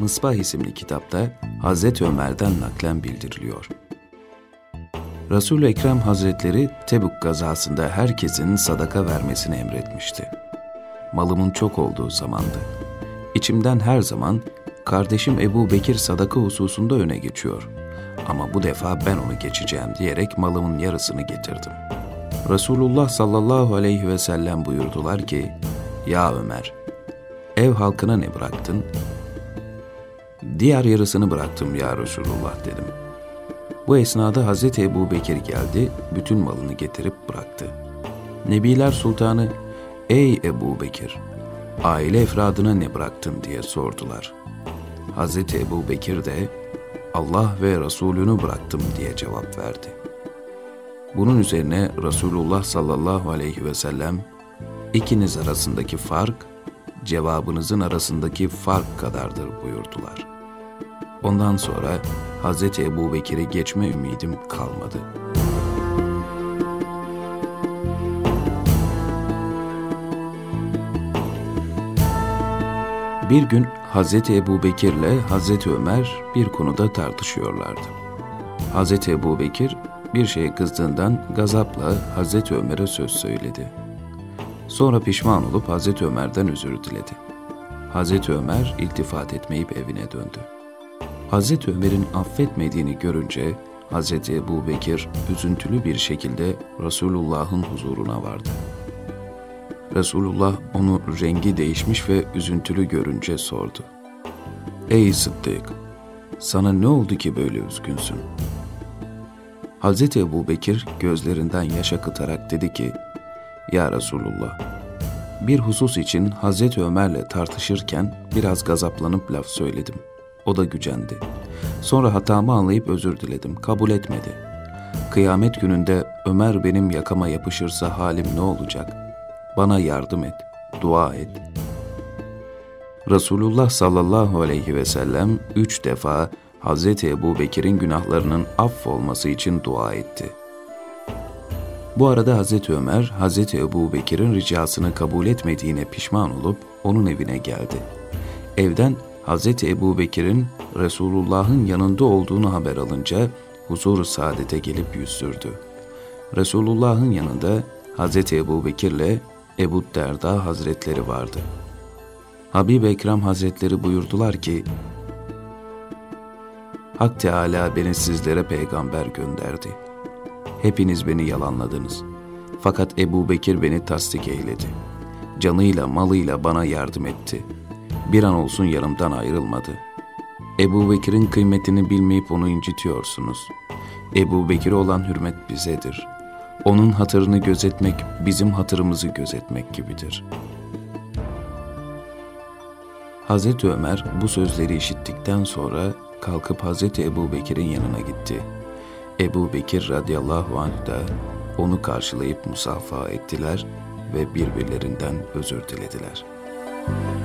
Mısbah isimli kitapta Hazreti Ömer'den naklen bildiriliyor. Resul-i Ekrem Hazretleri Tebuk gazasında herkesin sadaka vermesini emretmişti. Malımın çok olduğu zamandı. İçimden her zaman kardeşim Ebu Bekir sadaka hususunda öne geçiyor. Ama bu defa ben onu geçeceğim diyerek malımın yarısını getirdim. Resulullah sallallahu aleyhi ve sellem buyurdular ki, Ya Ömer, ev halkına ne bıraktın? Diğer yarısını bıraktım ya Resulullah dedim. Bu esnada Hazreti Ebu Bekir geldi, bütün malını getirip bıraktı. Nebiler Sultanı, ey Ebu Bekir, aile efradına ne bıraktın diye sordular. Hazreti Ebu Bekir de, Allah ve Resulünü bıraktım diye cevap verdi. Bunun üzerine Resulullah sallallahu aleyhi ve sellem, ikiniz arasındaki fark, cevabınızın arasındaki fark kadardır buyurdular. Ondan sonra Hz. Ebu Bekir'i geçme ümidim kalmadı. Bir gün Hz. Ebu Bekir ile Hz. Ömer bir konuda tartışıyorlardı. Hz. Ebu Bekir bir şeye kızdığından gazapla Hz. Ömer'e söz söyledi. Sonra pişman olup Hz. Ömer'den özür diledi. Hz. Ömer iltifat etmeyip evine döndü. Hz. Ömer'in affetmediğini görünce Hz. Ebu Bekir üzüntülü bir şekilde Resulullah'ın huzuruna vardı. Resulullah onu rengi değişmiş ve üzüntülü görünce sordu. Ey Sıddık! Sana ne oldu ki böyle üzgünsün? Hz. Ebu Bekir gözlerinden yaş akıtarak dedi ki, Ya Resulullah, bir husus için Hz. Ömer'le tartışırken biraz gazaplanıp laf söyledim. O da gücendi. Sonra hatamı anlayıp özür diledim. Kabul etmedi. Kıyamet gününde Ömer benim yakama yapışırsa halim ne olacak? Bana yardım et, dua et. Resulullah sallallahu aleyhi ve sellem üç defa Hz. Ebu Bekir'in günahlarının affolması için dua etti. Bu arada Hz. Ömer, Hz. Ebu Bekir'in ricasını kabul etmediğine pişman olup onun evine geldi. Evden Hz. Ebu Bekir'in Resulullah'ın yanında olduğunu haber alınca huzur saadete gelip yüz sürdü. Resulullah'ın yanında Hz. Ebu Bekir ile Ebu Derda Hazretleri vardı. Habib Ekrem Hazretleri buyurdular ki, Hak Teala beni sizlere peygamber gönderdi. Hepiniz beni yalanladınız. Fakat Ebu Bekir beni tasdik eyledi. Canıyla malıyla bana yardım etti. Bir an olsun yanımdan ayrılmadı. Ebu Bekir'in kıymetini bilmeyip onu incitiyorsunuz. Ebu Bekir'e olan hürmet bizedir. Onun hatırını gözetmek bizim hatırımızı gözetmek gibidir. Hazreti Ömer bu sözleri işittikten sonra kalkıp Hazreti Ebu Bekir'in yanına gitti. Ebu Bekir radıyallahu anh da onu karşılayıp musafaha ettiler ve birbirlerinden özür dilediler.''